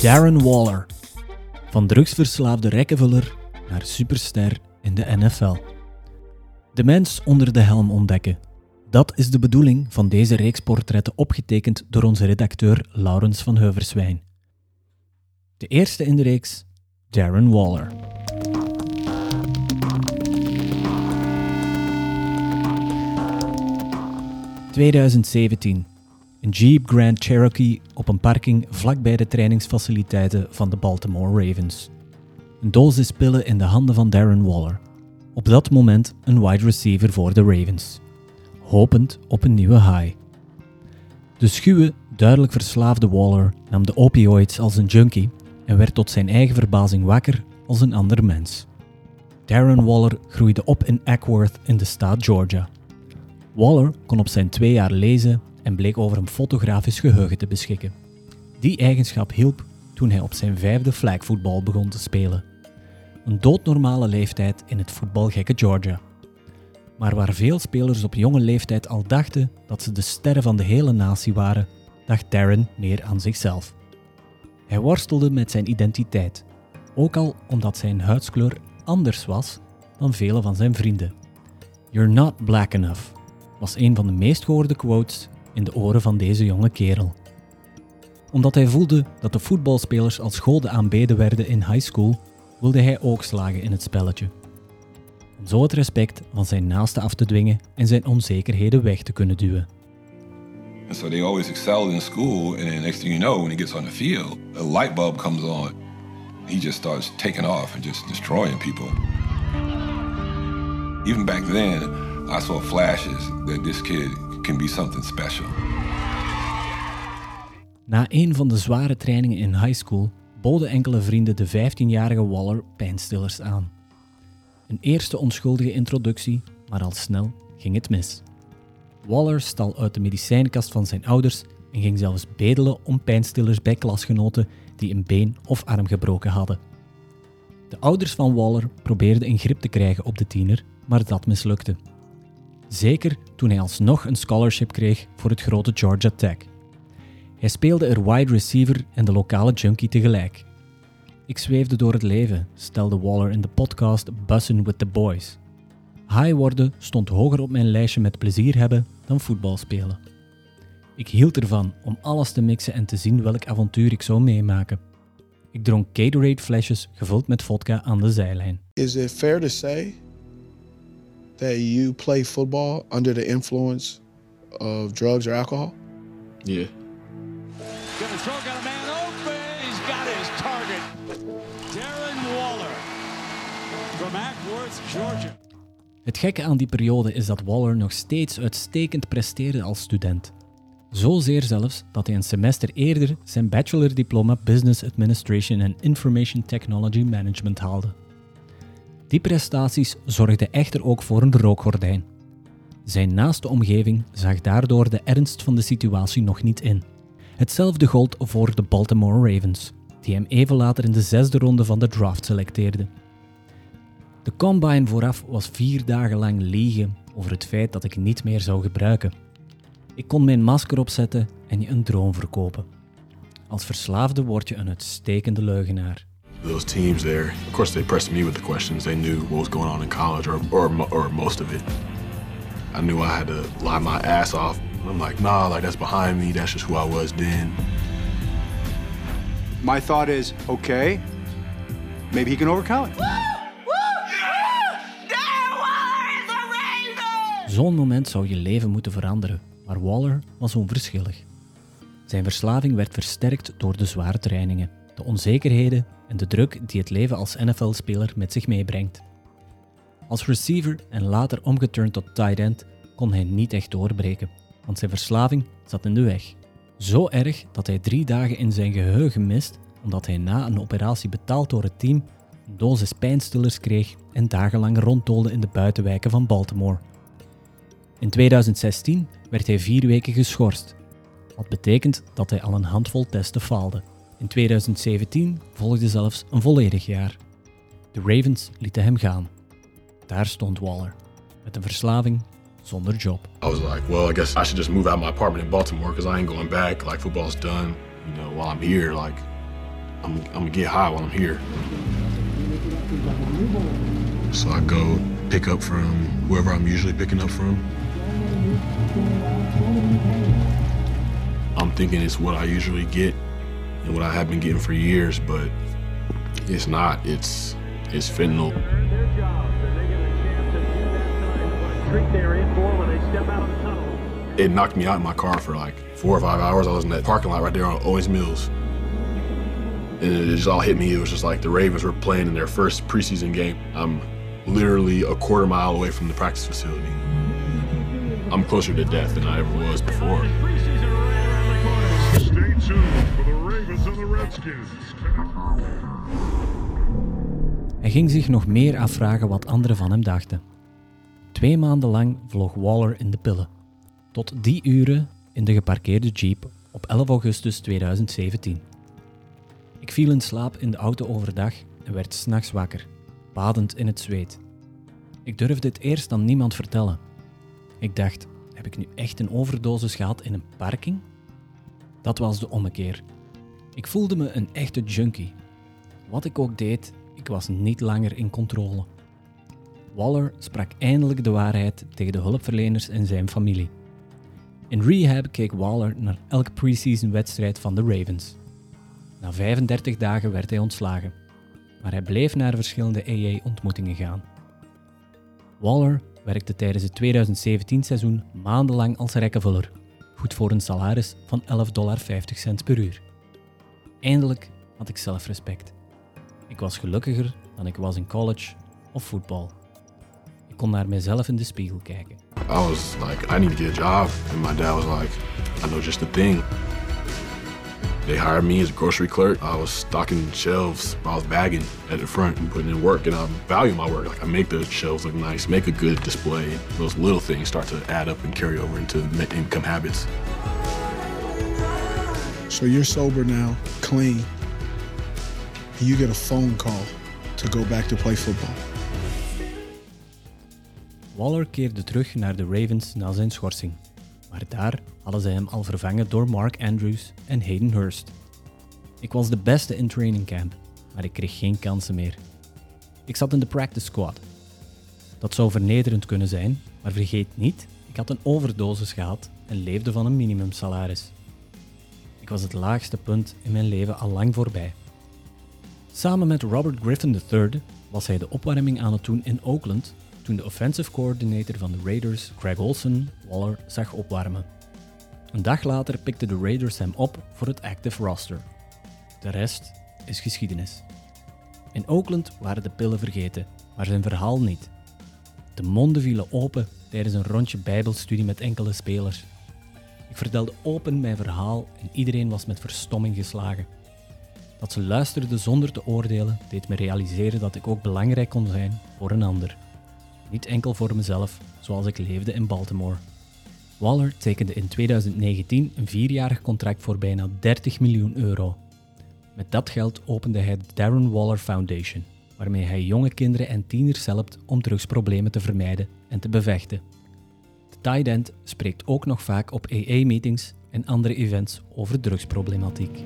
Darren Waller. Van drugsverslaafde rekkenvuller naar superster in de NFL. De mens onder de helm ontdekken. Dat is de bedoeling van deze reeks portretten opgetekend door onze redacteur Laurens van Heuverswijn. De eerste in de reeks, Darren Waller. ...2017. Een Jeep Grand Cherokee op een parking vlakbij de trainingsfaciliteiten van de Baltimore Ravens. Een dosis pillen in de handen van Darren Waller. Op dat moment een wide receiver voor de Ravens. Hopend op een nieuwe high. De schuwe, duidelijk verslaafde Waller nam de opioids als een junkie en werd tot zijn eigen verbazing wakker als een ander mens. Darren Waller groeide op in Ackworth in de staat Georgia. Waller kon op zijn twee jaar lezen en bleek over een fotografisch geheugen te beschikken. Die eigenschap hielp toen hij op zijn vijfde flagvoetbal begon te spelen. Een doodnormale leeftijd in het voetbalgekke Georgia. Maar waar veel spelers op jonge leeftijd al dachten dat ze de sterren van de hele natie waren, dacht Darren meer aan zichzelf. Hij worstelde met zijn identiteit, ook al omdat zijn huidskleur anders was dan vele van zijn vrienden. You're not black enough was een van de meest gehoorde quotes in de oren van deze jonge kerel. Omdat hij voelde dat de voetbalspelers als goden aanbeden werden in high school, wilde hij ook slagen in het spelletje. Om zo het respect van zijn naasten af te dwingen en zijn onzekerheden weg te kunnen duwen. So they always excelled in school, and then next thing you know, when he gets on the field, a light bulb comes on. He just starts taking off and just destroying people. Even back then, I saw flashes that this kid can be something special. Na een van de zware trainingen in high school boden enkele vrienden de 15-jarige Waller pijnstillers aan. Een eerste onschuldige introductie, maar al snel ging het mis. Waller stal uit de medicijnkast van zijn ouders en ging zelfs bedelen om pijnstillers bij klasgenoten die een been of arm gebroken hadden. De ouders van Waller probeerden een grip te krijgen op de tiener, maar dat mislukte. Zeker toen hij alsnog een scholarship kreeg voor het grote Georgia Tech. Hij speelde er wide receiver en de lokale junkie tegelijk. Ik zweefde door het leven, stelde Waller in de podcast Bussin' with the Boys. High worden stond hoger op mijn lijstje met plezier hebben dan voetbal spelen. Ik hield ervan om alles te mixen en te zien welk avontuur ik zou meemaken. Ik dronk Gatorade flesjes gevuld met vodka aan de zijlijn. Is it fair to say that you play football under the influence of drugs or alcohol? Yeah. Gonna throw, got a man open. He's got his target. Darren Waller from Ackworth, Georgia. Het gekke aan die periode is dat Waller nog steeds uitstekend presteerde als student. Zozeer zelfs dat hij een semester eerder zijn bachelordiploma Business Administration and Information Technology Management haalde. Die prestaties zorgden echter ook voor een rookgordijn. Zijn naaste omgeving zag daardoor de ernst van de situatie nog niet in. Hetzelfde gold voor de Baltimore Ravens, die hem even later in de zesde ronde van de draft selecteerden. De combine vooraf was vier dagen lang liegen over het feit dat ik niet meer zou gebruiken. Ik kon mijn masker opzetten en je een droom verkopen. Als verslaafde word je een uitstekende leugenaar. Those teams there, of course, they pressed me with the questions. They knew what was going on in college, or, or, or most of it. I knew I had to lie my ass off. I'm like, nah, like that's behind me. That's just who I was then. My thought is, okay, maybe he can overcome it. Zo'n moment zou je leven moeten veranderen, maar Waller was onverschillig. Zijn verslaving werd versterkt door de zware trainingen, de onzekerheden en de druk die het leven als NFL-speler met zich meebrengt. Als receiver en later omgeturnd tot tight end kon hij niet echt doorbreken, want zijn verslaving zat in de weg. Zo erg dat hij drie dagen in zijn geheugen mist, omdat hij na een operatie betaald door het team een dosis pijnstillers kreeg en dagenlang ronddoolde in de buitenwijken van Baltimore. In 2016 werd hij vier weken geschorst, wat betekent dat hij al een handvol testen faalde. In 2017 volgde zelfs een volledig jaar. De Ravens lieten hem gaan. Daar stond Waller, met een verslaving zonder job. I was like, well, I guess I should just move out of my apartment in Baltimore because I ain't going back. Like football's done. You know, while I'm here, like I'm, I'm gonna get high while I'm here. So I go pick up from wherever I'm usually picking up from. I'm thinking it's what I usually get and what I have been getting for years, but it's not. It's it's fentanyl. It knocked me out in my car for like four or five hours. I was in that parking lot right there on Owens Mills. And it just all hit me. It was just like the Ravens were playing in their first preseason game. I'm literally a quarter mile away from the practice facility. I'm closer to death than I ever was before. Hij ging zich nog meer afvragen wat anderen van hem dachten. Twee maanden lang vloog Waller in de pillen. Tot die uren in de geparkeerde jeep op 11 augustus 2017. Ik viel in slaap in de auto overdag en werd s'nachts wakker, badend in het zweet. Ik durfde het eerst aan niemand vertellen. Ik dacht, heb ik nu echt een overdosis gehad in een parking? Dat was de ommekeer. Ik voelde me een echte junkie. Wat ik ook deed, ik was niet langer in controle. Waller sprak eindelijk de waarheid tegen de hulpverleners en zijn familie. In rehab keek Waller naar elke preseason wedstrijd van de Ravens. Na 35 dagen werd hij ontslagen, maar hij bleef naar verschillende AA-ontmoetingen gaan. Waller werkte tijdens het 2017-seizoen maandenlang als rekkenvuller, goed voor een salaris van 11,50 dollar per uur. Eindelijk had ik zelfrespect. Ik was gelukkiger dan ik was in college of voetbal. Ik kon naar mezelf in de spiegel kijken. I was like, I need to get a job. And my dad was like, I know just the thing. They hired me as a grocery clerk. I was stocking shelves. I was bagging at the front and putting in work. And I value my work. Like I make the shelves look nice, make a good display. Those little things start to add up and carry over into income habits. So you're sober now, clean. You get a phone call to go back to play football. Waller keerde terug naar de Ravens na zijn schorsing. Maar daar hadden ze hem al vervangen door Mark Andrews en Hayden Hurst. Ik was de beste in training camp, maar ik kreeg geen kansen meer. Ik zat in de practice squad. Dat zou vernederend kunnen zijn, maar vergeet niet, ik had een overdosis gehad en leefde van een minimumsalaris. Was het laagste punt in mijn leven al lang voorbij. Samen met Robert Griffin III was hij de opwarming aan het doen in Oakland toen de offensive coordinator van de Raiders, Greg Olson, Waller zag opwarmen. Een dag later pikten de Raiders hem op voor het active roster. De rest is geschiedenis. In Oakland waren de pillen vergeten, maar zijn verhaal niet. De monden vielen open tijdens een rondje bijbelstudie met enkele spelers. Ik vertelde open mijn verhaal en iedereen was met verstomming geslagen. Dat ze luisterden zonder te oordelen deed me realiseren dat ik ook belangrijk kon zijn voor een ander. Niet enkel voor mezelf, zoals ik leefde in Baltimore. Waller tekende in 2019 een vierjarig contract voor bijna 30 miljoen euro. Met dat geld opende hij de Darren Waller Foundation, waarmee hij jonge kinderen en tieners helpt om drugsproblemen te vermijden en te bevechten. End spreekt ook nog vaak op AA-meetings en andere events over drugsproblematiek.